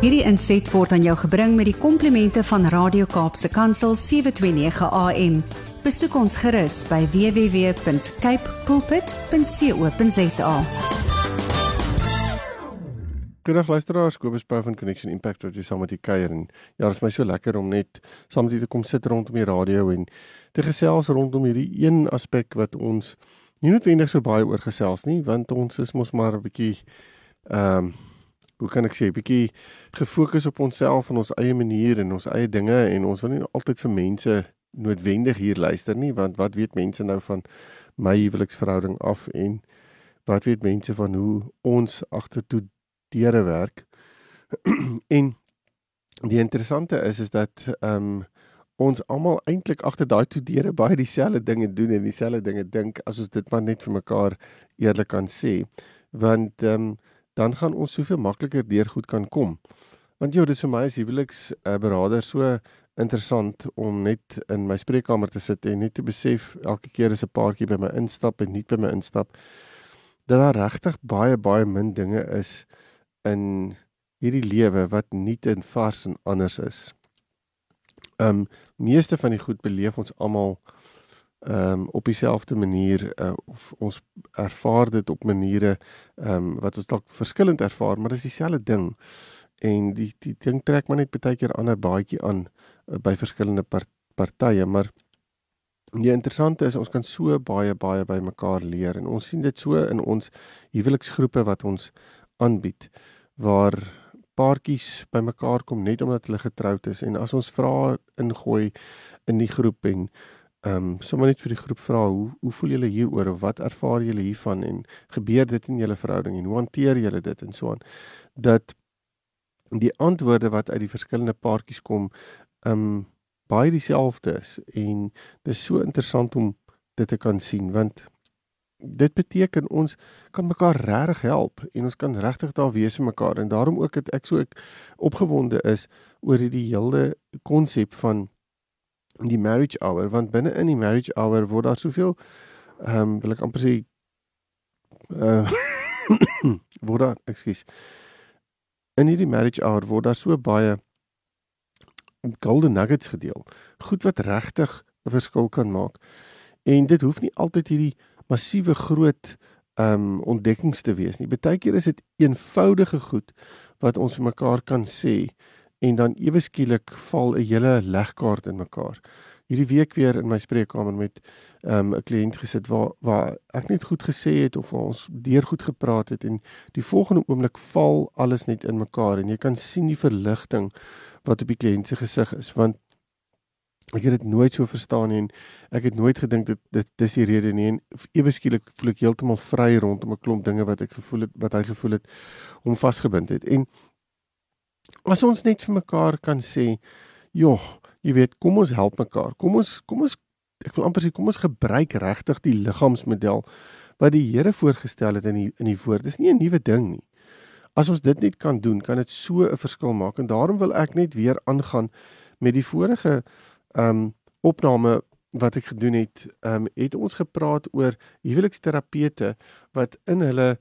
Hierdie inset word aan jou gebring met die komplimente van Radio Kaapse Kansel 729 AM. Besoek ons gerus by www.cape pulpit.co.za. Goeiedag luisteraars, Kobus Pau van Connection Impact wat jy saam met die kuier en ja, dit is my so lekker om net saam met u te kom sit rondom die radio en te gesels rondom hierdie een aspek wat ons nie noodwendig so baie oor gesels nie, want ons is mos maar 'n bietjie ehm um, hoe kan ek sê, bietjie gefokus op onsself en ons eie manier en ons eie dinge en ons wil nie altyd vir mense noodwendig hier luister nie, want wat weet mense nou van my huweliksverhouding af en wat weet mense van hoe ons agtertoe deure werk? en die interessante is is dat ehm um, ons almal eintlik agter daai toe deure baie dieselfde dinge doen en dieselfde dinge dink as ons dit maar net vir mekaar eerlik kan sê want ehm um, dan gaan ons soveel makliker deur goed kan kom. Want jy, dit is vir my as huweliks uh, beraader so interessant om net in my spreekkamer te sit en net te besef elke keer as 'n paartjie by my instap en nie by my instap dat daar regtig baie baie min dinge is in hierdie lewe wat nuut en vars en anders is. Ehm um, meeste van die goed beleef ons almal um, op dieselfde manier uh, of ons ervaar dit op maniere ehm um, wat ons dalk verskillend ervaar, maar dis dieselfde ding. En die die ding trek maar net baie keer ander baadjie aan uh, by verskillende part, partye, maar die interessante is ons kan so baie baie by mekaar leer en ons sien dit so in ons huweliksgroepe wat ons aanbied waar paartjies bymekaar kom net omdat hulle getroud is en as ons vra ingooi in die groep en ehm um, sommer net vir die groep vra hoe hoe voel julle hieroor of wat ervaar julle hiervan en gebeur dit in julle verhouding en hoe hanteer julle dit en so aan? Dat die antwoorde wat uit die verskillende paartjies kom ehm um, baie dieselfde is en dit is so interessant om dit te kan sien want dit beteken ons kan mekaar regtig help en ons kan regtig daar wees vir mekaar en daarom ook het ek so ek opgewonde is oor hierdie hele konsep van die marriage hour want binne in die marriage hour word daar soveel ehm um, wil ek amper sê uh word daar ekskuus in hierdie marriage hour word daar so baie golden nuggets gedeel goed wat regtig 'n verskil kan maak en dit hoef nie altyd hierdie massiewe groot ehm um, ontdekkings te wees nie. Partykeer is dit eenvoudige goed wat ons vir mekaar kan sê en dan ewe skielik val 'n hele legkaart in mekaar. Hierdie week weer in my spreekkamer met ehm, 'n um, kliënt gesit waar waar ek net goed gesê het of ons deur goed gepraat het en die volgende oomblik val alles net in mekaar en jy kan sien die verligting wat op die kliënt se gesig is want ek het dit nooit so verstaan nie en ek het nooit gedink dit dit dis die rede nie en ewe skielik voel ek heeltemal vry rondom 'n klomp dinge wat ek gevoel het wat hy gevoel het om vasgebind het en as ons net vir mekaar kan sê joh jy weet kom ons help mekaar. Kom ons kom ons ek wil amper sê kom ons gebruik regtig die liggaamsmodel wat die Here voorgestel het in die in die woord. Dis nie 'n nuwe ding nie. As ons dit net kan doen kan dit so 'n verskil maak. En daarom wil ek net weer aangaan met die vorige um opname wat ek gedoen het, um het ons gepraat oor huweliksterapeute wat in hulle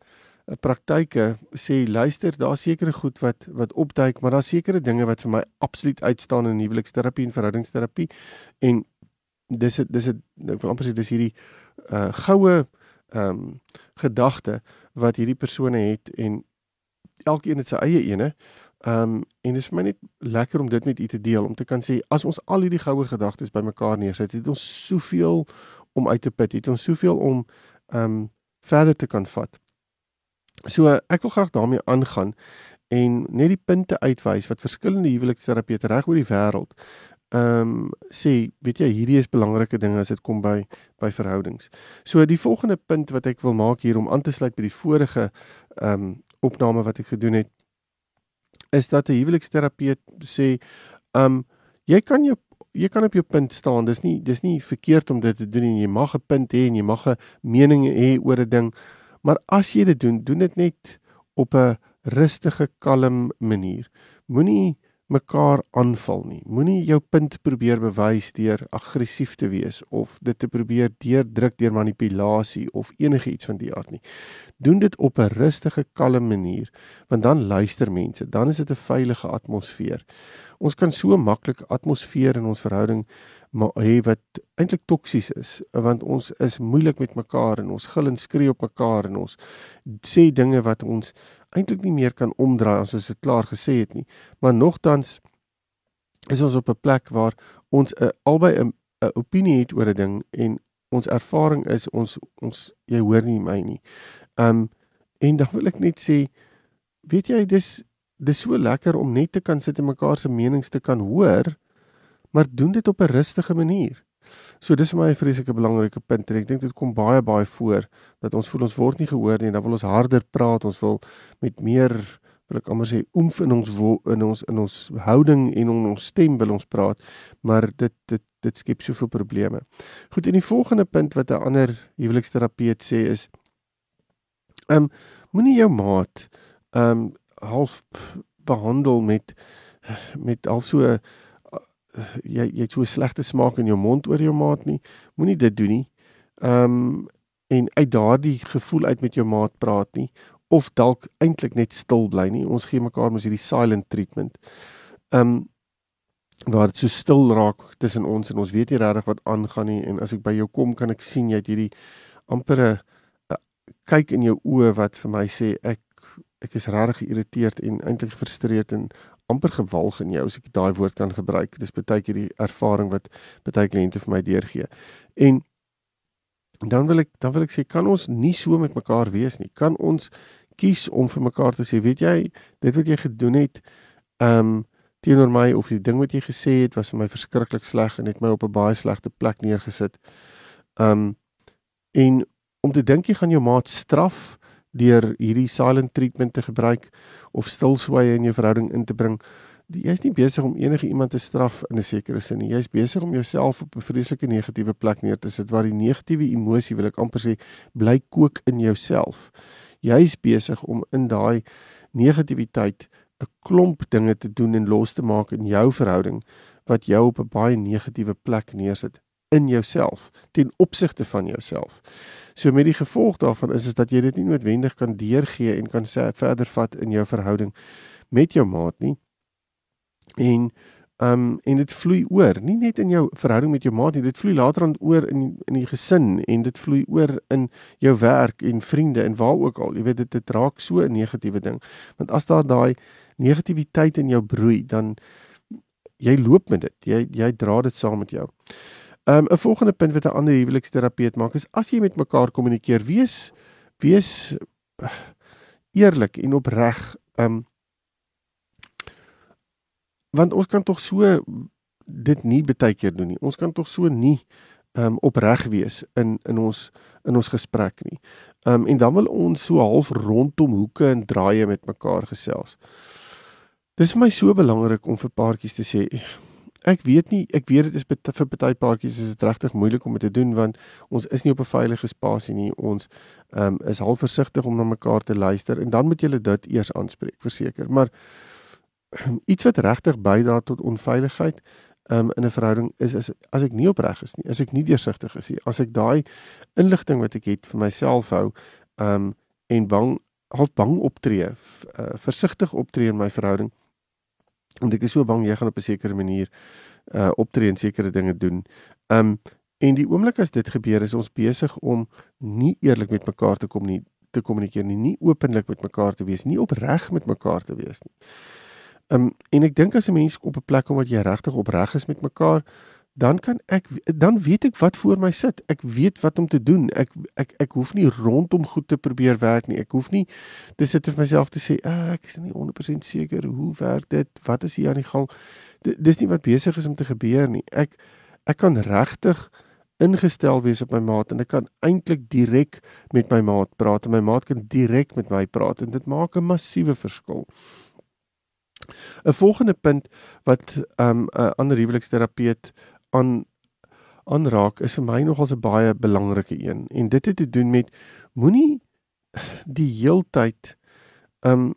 praktyke sê luister, daar sekerre goed wat wat opduik, maar daar sekerre dinge wat vir my absoluut uitstaan in huweliksterapie en verhoudingsterapie en dis dis ek wil amper sê dis hierdie uh goue um gedagte wat hierdie persone het en elkeen het sy eie ene Ehm um, en dit is vir my net lekker om dit met u te deel om te kan sê as ons al hierdie goue gedagtes bymekaar neersit, het ons soveel om uit te put, het ons soveel om ehm um, verder te kan vat. So ek wil graag daarmee aangaan en net die punte uitwys wat verskillende huweliksterapeute reg oor die wêreld ehm um, sê, weet jy, hierdie is belangrike dinge as dit kom by by verhoudings. So die volgende punt wat ek wil maak hier om aan te sluit by die vorige ehm um, opname wat ek gedoen het is dat 'n huweliksterapeut sê, um jy kan jou jy kan op jou punt staan. Dis nie dis nie verkeerd om dit te doen en jy mag 'n punt hê en jy mag 'n mening hê oor 'n ding. Maar as jy dit doen, doen dit net op 'n rustige, kalm manier. Moenie mekaar aanval nie. Moenie jou punt probeer bewys deur aggressief te wees of dit te probeer deurdruk deur manipulasie of enigiets van die aard nie. Doen dit op 'n rustige, kalme manier, want dan luister mense, dan is dit 'n veilige atmosfeer. Ons kan so maklik atmosfeer in ons verhouding maar hê wat eintlik toksies is, want ons is moeilik met mekaar en ons gil en skree op mekaar en ons sê dinge wat ons eintlik nie meer kan omdraai as ons dit klaar gesê het nie. Maar nogtans is ons op 'n plek waar ons 'n uh, albei 'n opinie het oor 'n ding en ons ervaring is ons ons jy hoor nie my nie. Um en dan wil ek net sê weet jy dis dis so lekker om net te kan sit en mekaar se menings te kan hoor, maar doen dit op 'n rustige manier. So dis vir my 'n vreeslike belangrike punt en ek dink dit kom baie baie voor dat ons voel ons word nie gehoor nie en dan wil ons harder praat, ons wil met meer wil ek amper sê oomf in ons wo, in ons in ons houding en in ons stem wil ons praat, maar dit dit dit skep soveel probleme. Goed, en die volgende punt wat 'n ander huweliksterapeut sê is ehm um, moenie jou maat ehm um, half behandel met met al so jy jy het so slegte smaak in jou mond oor jou maat nie. Moenie dit doen nie. Ehm um, en uit daardie gevoel uit met jou maat praat nie of dalk eintlik net stil bly nie. Ons gee mekaar mos hierdie silent treatment. Ehm um, waar dit so stil raak tussen ons en ons weet nie regtig wat aangaan nie en as ek by jou kom kan ek sien jy het hierdie ampere uh, kyk in jou oë wat vir my sê ek ek is regtig geïrriteerd en eintlik gefrustreerd en amper gewalg in jou as ek daai woord kan gebruik. Dis baie keer die ervaring wat baie kliënte vir my deurgee. En dan wil ek dan wil ek sê kan ons nie so met mekaar wees nie. Kan ons kies om vir mekaar te sê, weet jy, dit wat jy gedoen het, ehm um, teenoor my of die ding wat jy gesê het was vir my verskriklik sleg en het my op 'n baie slegte plek neergesit. Ehm um, en om te dink jy gaan jou maat straf deur hierdie silent treatment te gebruik of stilswye in jou verhouding in te bring. Jy's nie besig om enige iemand te straf in 'n sekere sin nie. Jy's besig om jouself op 'n vreeslike negatiewe plek neer te sit waar die negatiewe emosie, wil ek amper sê, bly kook in jouself. Jy's besig om in daai negativiteit 'n klomp dinge te doen en los te maak in jou verhouding wat jou op 'n baie negatiewe plek neersit in jouself ten opsigte van jouself. So met die gevolg daarvan is is dat jy dit nie noodwendig kan deurgee en kan sê verder vat in jou verhouding met jou maat nie. En ehm um, en dit vloei oor, nie net in jou verhouding met jou maat nie, dit vloei later aan oor in in die gesin en dit vloei oor in jou werk en vriende en waar ook al. Jy weet dit dit raak so 'n negatiewe ding. Want as daar daai negativiteit in jou broei, dan jy loop met dit. Jy jy dra dit saam met jou. Ehm um, 'n volgende punt wat 'n ander huweliksterapeut maak is as jy met mekaar kommunikeer, wees wees uh, eerlik en opreg. Ehm um, want ons kan tog so dit nie baie keer doen nie. Ons kan tog so nie ehm um, opreg wees in in ons in ons gesprek nie. Ehm um, en dan wil ons so half rondom hoeke en draaie met mekaar gesels. Dis vir my so belangrik om vir paartjies te sê Ek weet nie, ek weet dit is vir party paartjies is dit regtig moeilik om dit te doen want ons is nie op 'n veilige spasie nie. Ons ehm um, is half versigtig om na mekaar te luister en dan moet jy dit eers aanspreek, verseker. Maar iets wat regtig bydra tot onveiligheid um, in 'n verhouding is is as ek nie opreg is nie, as ek nie deursigtig is nie, as ek daai inligting wat ek het vir myself hou ehm um, en bang half bang optree, uh, versigtig optree in my verhouding want ek is so bang jy gaan op 'n sekere manier uh optree en sekere dinge doen. Um en die oomblik as dit gebeur is ons besig om nie eerlik met mekaar te kom nie te kommunikeer nie, nie openlik met mekaar te wees, nie opreg met mekaar te wees nie. Um en ek dink as 'n mens op 'n plek kom wat jy regtig opreg is met mekaar, dan kan ek dan weet ek wat voor my sit. Ek weet wat om te doen. Ek ek ek hoef nie rondom goed te probeer werk nie. Ek hoef nie te sit vir myself te sê, ah, ek is nie 100% seker hoe werk dit? Wat is hier aan die gang? D dis nie wat besig is om te gebeur nie. Ek ek kan regtig ingestel wees op my maat en ek kan eintlik direk met my maat praat en my maat kan direk met my praat en dit maak 'n massiewe verskil. 'n Volgende punt wat 'n um, ander huweliksterapeut aan aanraak is vir my nogals 'n baie belangrike een en dit het te doen met moenie die heeltyd um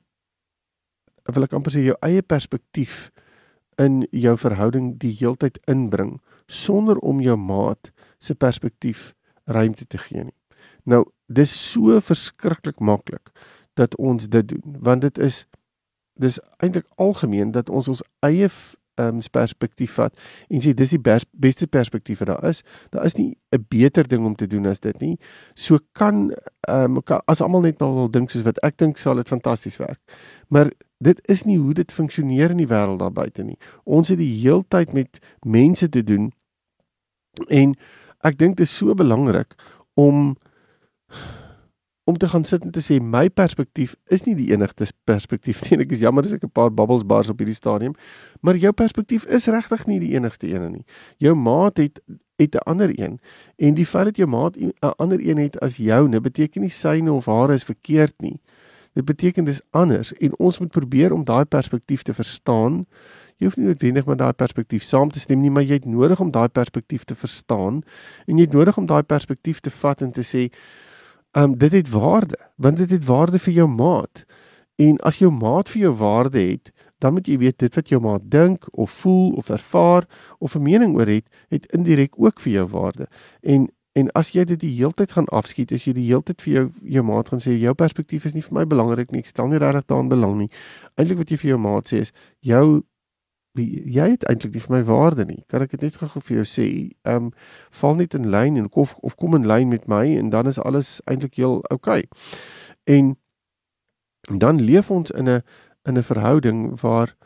wil ek amper sê jou eie perspektief in jou verhouding die heeltyd inbring sonder om jou maat se perspektief ruimte te gee nie. Nou, dis so verskriklik maklik dat ons dit doen want dit is dis eintlik algemeen dat ons ons eie um, perspektief vat en sê dis die best, beste perspektief wat daar is. Daar is nie 'n beter ding om te doen as dit nie. So kan ehm um, as almal net nou wil dink soos wat ek dink sal dit fantasties werk. Maar dit is nie hoe dit funksioneer in die wêreld daar buite nie. Ons het die heeltyd met mense te doen en ek dink dit is so belangrik om om te gaan sit en te sê my perspektief is nie die enigste perspektief nie. Ek is jammer as ek 'n paar bubbles bars op hierdie stadium, maar jou perspektief is regtig nie die enigste een nie. Jou maat het het 'n ander een en die feit dat jou maat 'n ander een het as joune beteken nie syne of hare is verkeerd nie. Dit beteken dis anders en ons moet probeer om daai perspektief te verstaan. Jy hoef nie noodwendig met daai perspektief saam te stem nie, maar jy het nodig om daai perspektief te verstaan en jy het nodig om daai perspektief te vat en te sê um, dit het waarde, want dit het waarde vir jou maat. En as jou maat vir jou waarde het, dan moet jy weet dit wat jou maat dink of voel of ervaar of 'n mening oor het, het indirek ook vir jou waarde. En en as jy dit die heeltyd gaan afskiet, as jy die heeltyd vir jou jou maat gaan sê jou perspektief is nie vir my belangrik nie, ek stel nie regtig daaraan belang nie. Eintlik wat jy vir jou maat sê is jou jy het eintlik nie vir my waarde nie. Kan ek dit net gou vir jou sê? Ehm um, val net in lyn en of of kom in lyn met my en dan is alles eintlik heel oukei. Okay. En dan leef ons in 'n in 'n verhouding waar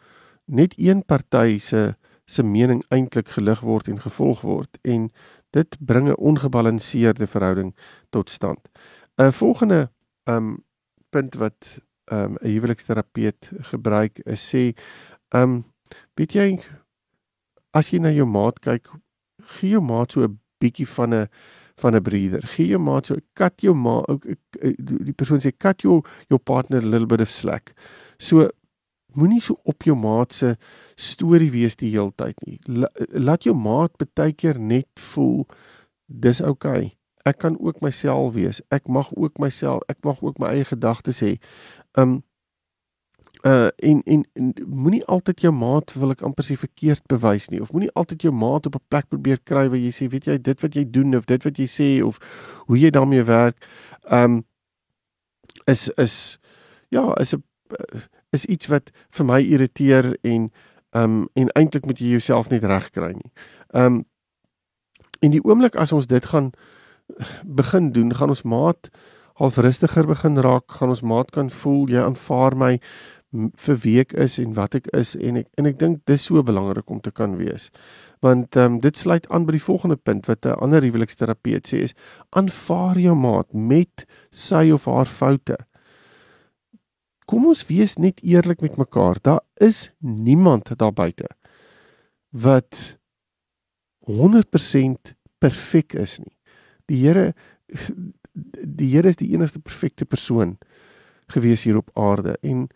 net een party se se mening eintlik gelig word en gevolg word en dit bring 'n ongebalanseerde verhouding tot stand. 'n Volgende ehm um, punt wat ehm um, 'n huweliksterapeut gebruik is sê ehm um, Weet jy as jy na jou maat kyk, gee jou maat so 'n bietjie van 'n van 'n breather. Gee jou maat so kat jou ma ook die persoon sê kat jou jou partner a little bit of slack. So moenie so op jou maat se storie wees die hele tyd nie. Laat jou maat baie keer net voel dis oukei. Okay. Ek kan ook myself wees. Ek mag ook myself, ek mag ook my eie gedagtes hê. Um uh en en, en moenie altyd jou maat wil ek amper sê verkeerd bewys nie of moenie altyd jou maat op 'n plek probeer kry waar jy sê weet jy dit wat jy doen of dit wat jy sê of hoe jy daarmee werk um is is ja is 'n is iets wat vir my irriteer en um en eintlik moet jy jouself net reg kry nie. Um en die oomblik as ons dit gaan begin doen, gaan ons maat half rustiger begin raak, gaan ons maat kan voel jy aanvaar my vir wie ek is en wat ek is en ek en ek dink dis so belangrik om te kan wees. Want ehm um, dit sluit aan by die volgende punt wat 'n ander huweliksterapeut sê is aanvaar jou maat met sy of haar foute. Kom ons wees net eerlik met mekaar. Daar is niemand daar buite wat 100% perfek is nie. Die Here die Here is die enigste perfekte persoon gewees hier op aarde en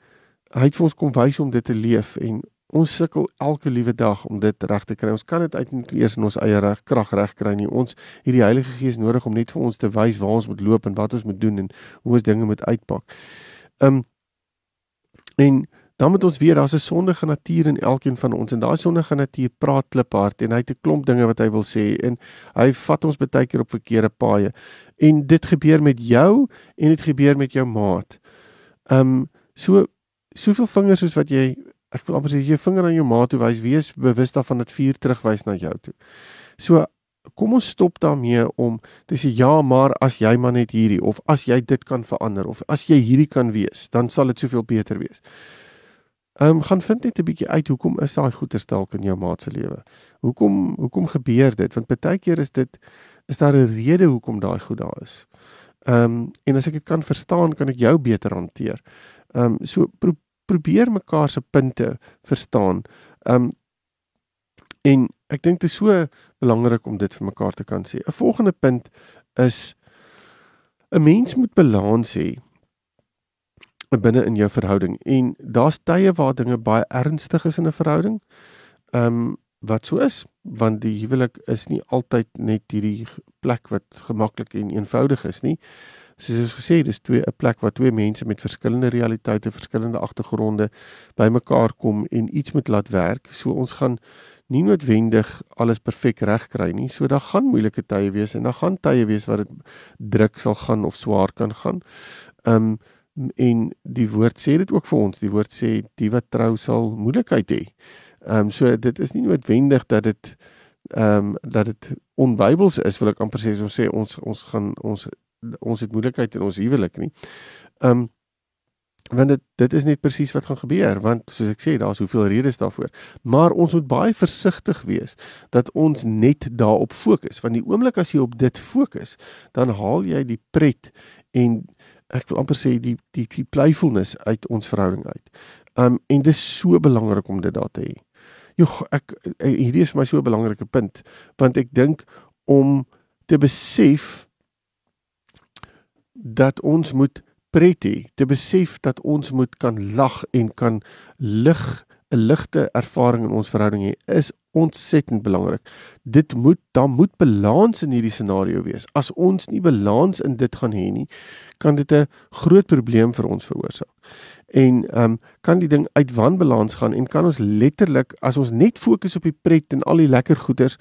hy het vir ons kom wys om dit te leef en ons sukkel elke liewe dag om dit reg te kry. Ons kan dit uiteindelik eers in ons eie reg krag reg kry nie. Ons het die Heilige Gees nodig om net vir ons te wys waar ons moet loop en wat ons moet doen en hoe ons dinge moet uitpak. Um en dan moet ons weer daar's 'n sondige natuur in elkeen van ons en daai sondige natuur praat kliphard en hy het 'n klomp dinge wat hy wil sê en hy vat ons baie keer op verkeerde paaie. En dit gebeur met jou en dit gebeur met jou maat. Um so soveel vingers soos wat jy ek wil amper sê jy vinger aan jou maat toe wys, wees bewus daarvan dat vuur terugwys na jou toe. So kom ons stop daarmee om te sê ja, maar as jy maar net hierdie of as jy dit kan verander of as jy hierdie kan wees, dan sal dit soveel beter wees. Ehm um, gaan vind net 'n bietjie uit hoekom is daai goeie dalk in jou maat se lewe. Hoekom hoekom gebeur dit? Want baie keer is dit is daar 'n rede hoekom daai goed daar is. Ehm um, en as ek dit kan verstaan, kan ek jou beter hanteer. Ehm um, so pro probeer mekaar se punte verstaan. Ehm um, en ek dink dit is so belangrik om dit vir mekaar te kan sê. 'n Volgende punt is 'n mens moet balans hê binne in jou verhouding en daar's tye waar dinge baie ernstig is in 'n verhouding. Ehm um, wat so is want die huwelik is nie altyd net hierdie plek wat gemaklik en eenvoudig is nie. Soos ons gesê het, dis twee 'n plek waar twee mense met verskillende realiteite, verskillende agtergronde bymekaar kom en iets moet laat werk. So ons gaan nie noodwendig alles perfek regkry nie. So daar gaan moeilike tye wees en daar gaan tye wees waar dit druk sal gaan of swaar kan gaan. Um, en die woord sê dit ook vir ons. Die woord sê die wat trou sal moeilikheid hê. Um, so dit is nie noodwendig dat dit ehm um, dat dit onbybels is wil ek amper sê ons sê ons ons gaan ons ons het moeilikheid in ons huwelik nie. Ehm um, want dit dit is net presies wat gaan gebeur want soos ek sê daar's hoeveel redes daarvoor. Maar ons moet baie versigtig wees dat ons net daarop fokus want die oomblik as jy op dit fokus, dan haal jy die pret en ek wil amper sê die die die playfulness uit ons verhouding uit. Um en dit is so belangrik om dit daar te hê. Jogg, ek eh, hierdie is vir my so 'n belangrike punt want ek dink om te besef dat ons moet pret hê, te besef dat ons moet kan lag en kan lig 'n ligte ervaring in ons verhouding hê, is ontsettend belangrik. Dit moet daar moet balans in hierdie scenario wees. As ons nie balans in dit gaan hê nie, kan dit 'n groot probleem vir ons veroorsaak en ehm um, kan die ding uit wanbalans gaan en kan ons letterlik as ons net fokus op die pret en al die lekker goeders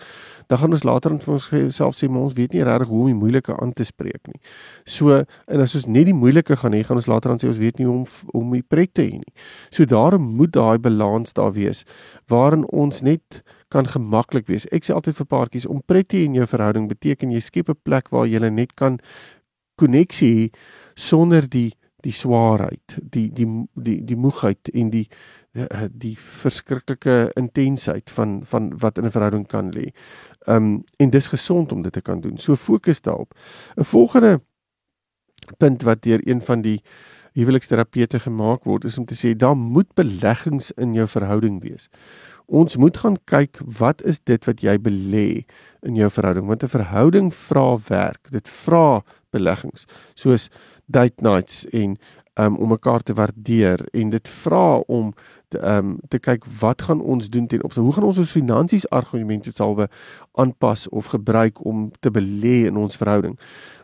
dan gaan ons later in vir ons self sê maar ons weet nie regtig hoe om die moeilike aan te spreek nie. So en as ons net die moeilike gaan hê gaan ons later dan sê ons weet nie hoe om om die pret te hê nie. So daarom moet daai balans daar wees waarin ons net kan gemaklik wees. Ek sê altyd vir paartjies om pret te hê in jou verhouding beteken jy skep 'n plek waar jy net kan koneksie sonder die die swaarheid, die die die die moegheid en die die, eh, die verskriklike intensiteit van van wat in 'n verhouding kan lê. Um en dis gesond om dit te kan doen. So fokus daarop. 'n Volgende punt wat deur een van die huweliksterapeute gemaak word is om te sê daar moet beleggings in jou verhouding wees. Ons moet gaan kyk wat is dit wat jy belê in jou verhouding want 'n verhouding vra werk. Dit vra beleggings. Soos date nights en um, om mekaar te waardeer en dit vra om te um, te kyk wat gaan ons doen ten opsigte hoe gaan ons ons finansies argumente salwe aanpas of gebruik om te belê in ons verhouding?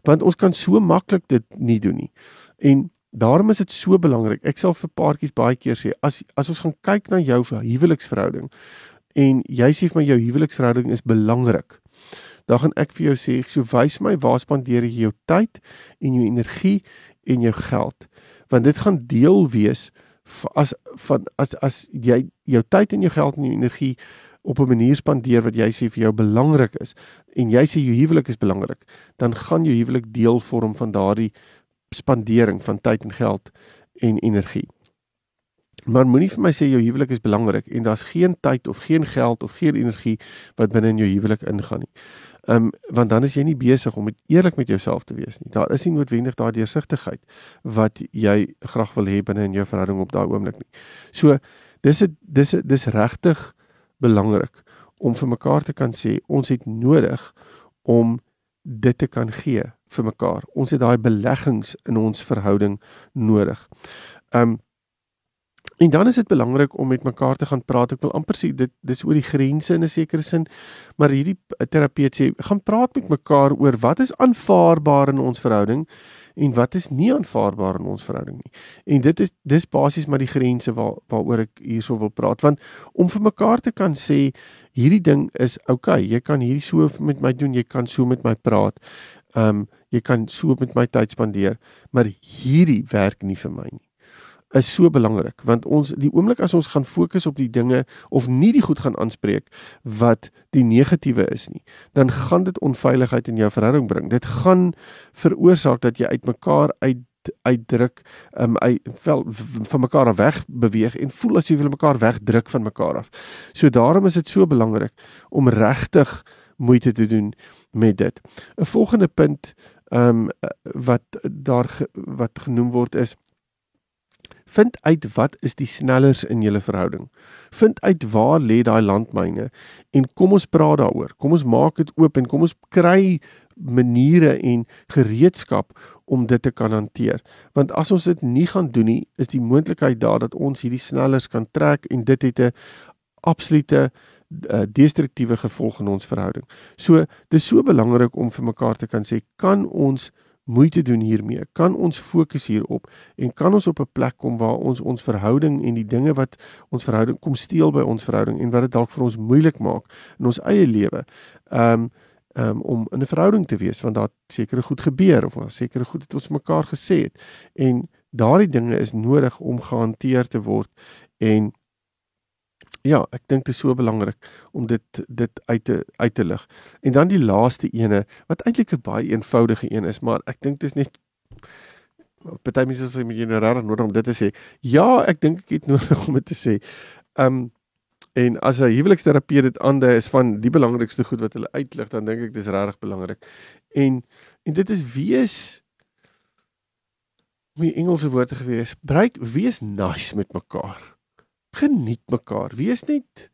Want ons kan so maklik dit nie doen nie. En daarom is dit so belangrik. Ek sal vir paartjies baie keer sê as as ons gaan kyk na jou huweliksverhouding en jy sê vir my jou huweliksverhouding is belangrik dan gaan ek vir jou sê, so wys my waar spandeer jy jou tyd en jou energie en jou geld. Want dit gaan deel wees as van as as jy jou tyd en jou geld en jou energie op 'n manier spandeer wat jy sê vir jou belangrik is en jy sê jou huwelik is belangrik, dan gaan jou huwelik deel vorm van daardie spandering van tyd en geld en energie. Maar moenie vir my sê jou huwelik is belangrik en daar's geen tyd of geen geld of geen energie wat binne in jou huwelik ingaan nie. Ehm um, want dan is jy nie besig om met eerlik met jouself te wees nie. Daar is nie noodwendig daardie deursigtigheid wat jy graag wil hê binne in jou verhouding op daai oomblik nie. So dis dit dis dis regtig belangrik om vir mekaar te kan sê ons het nodig om dit te kan gee vir mekaar. Ons het daai beleggings in ons verhouding nodig. Um, En dan is dit belangrik om met mekaar te gaan praat. Ek wil amper sê dit dis oor die grense in 'n sekere sin, maar hierdie terapeut sê gaan praat met mekaar oor wat is aanvaarbaar in ons verhouding en wat is nie aanvaarbaar in ons verhouding nie. En dit is dis basies maar die grense waar waaroor ek hierso wil praat want om vir mekaar te kan sê hierdie ding is okay, jy kan hierdie so met my doen, jy kan so met my praat. Ehm um, jy kan so met my tyd spandeer, maar hierdie werk nie vir my nie is so belangrik want ons die oomblik as ons gaan fokus op die dinge of nie die goed gaan aanspreek wat die negatiewe is nie dan gaan dit onveiligheid in jou verhouding bring dit gaan veroorsaak dat jy uitmekaar uit uitdruk um uit vel van mekaar af weg beweeg en voel as jy wil mekaar wegdruk van mekaar af. So daarom is dit so belangrik om regtig moeite te doen met dit. 'n Volgende punt um wat daar wat genoem word is Vind uit wat is die snellers in julle verhouding. Vind uit waar lê daai landmyne en kom ons praat daaroor. Kom ons maak dit oop en kom ons kry maniere en gereedskap om dit te kan hanteer. Want as ons dit nie gaan doen nie, is die moontlikheid daar dat ons hierdie snellers kan trek en dit het 'n absolute uh, destruktiewe gevolg in ons verhouding. So dis so belangrik om vir mekaar te kan sê, kan ons moeite doen hiermee? Kan ons fokus hierop en kan ons op 'n plek kom waar ons ons verhouding en die dinge wat ons verhouding kom steel by ons verhouding en wat dit dalk vir ons moeilik maak in ons eie lewe? Ehm um, um, om in 'n verhouding te wees want daar sekere goed gebeur of daar sekere goed het ons mekaar gesê het en daardie dinge is nodig om gehanteer te word en ja, ek dink dit is so belangrik om dit dit uit te uit te lig. En dan die laaste ene wat eintlik 'n baie eenvoudige een is, maar ek dink dit is net party mense sê met generaal nodig om dit te sê. Ja, ek dink ek het nodig om dit te sê. Um en as 'n huweliksterapeut dit aandui is van die belangrikste goed wat hulle uitlig, dan dink ek dis regtig belangrik. En en dit is wees die Engelse woord te gewees, breek wees nice met mekaar geniet mekaar. Wees net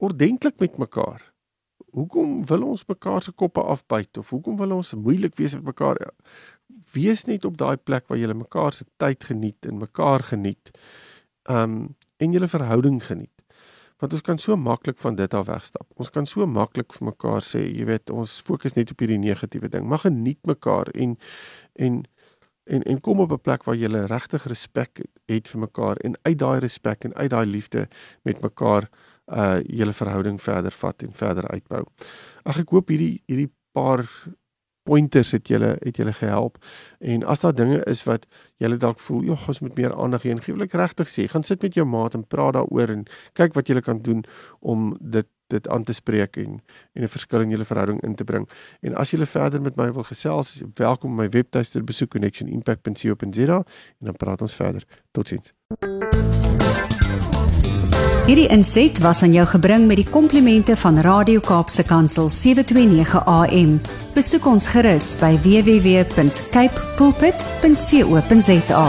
ordentlik met mekaar. Hoekom wil ons mekaar se koppe afbyt of hoekom wil ons moeilik wees met mekaar? Wees net op daai plek waar jy mekaar se tyd geniet en mekaar geniet. Um en julle verhouding geniet. Want ons kan so maklik van dit af wegstap. Ons kan so maklik vir mekaar sê, jy weet, ons fokus net op hierdie negatiewe ding. Mag geniet mekaar en en en en kom op 'n plek waar jy regtig respek het vir mekaar en uit daai respek en uit daai liefde met mekaar uh julle verhouding verder vat en verder uitbou. Ag ek hoop hierdie hierdie paar pointers het julle het julle gehelp en as daar dinge is wat julle dalk voel, "Jog, ons moet meer aandag gee." Gee wil ek regtig sê, gaan sit met jou maat en praat daaroor en kyk wat julle kan doen om dit dit aan te spreek en en 'n verskil in julle verhouding in te bring. En as julle verder met my wil gesels, welkom my webtuiste besoek connectionimpact.co.za en dan praat ons verder. Totsiens. Hierdie inset was aan jou gebring met die komplimente van Radio Kaapse Kansel 729 AM. Besoek ons gerus by www.cape pulpit.co.za.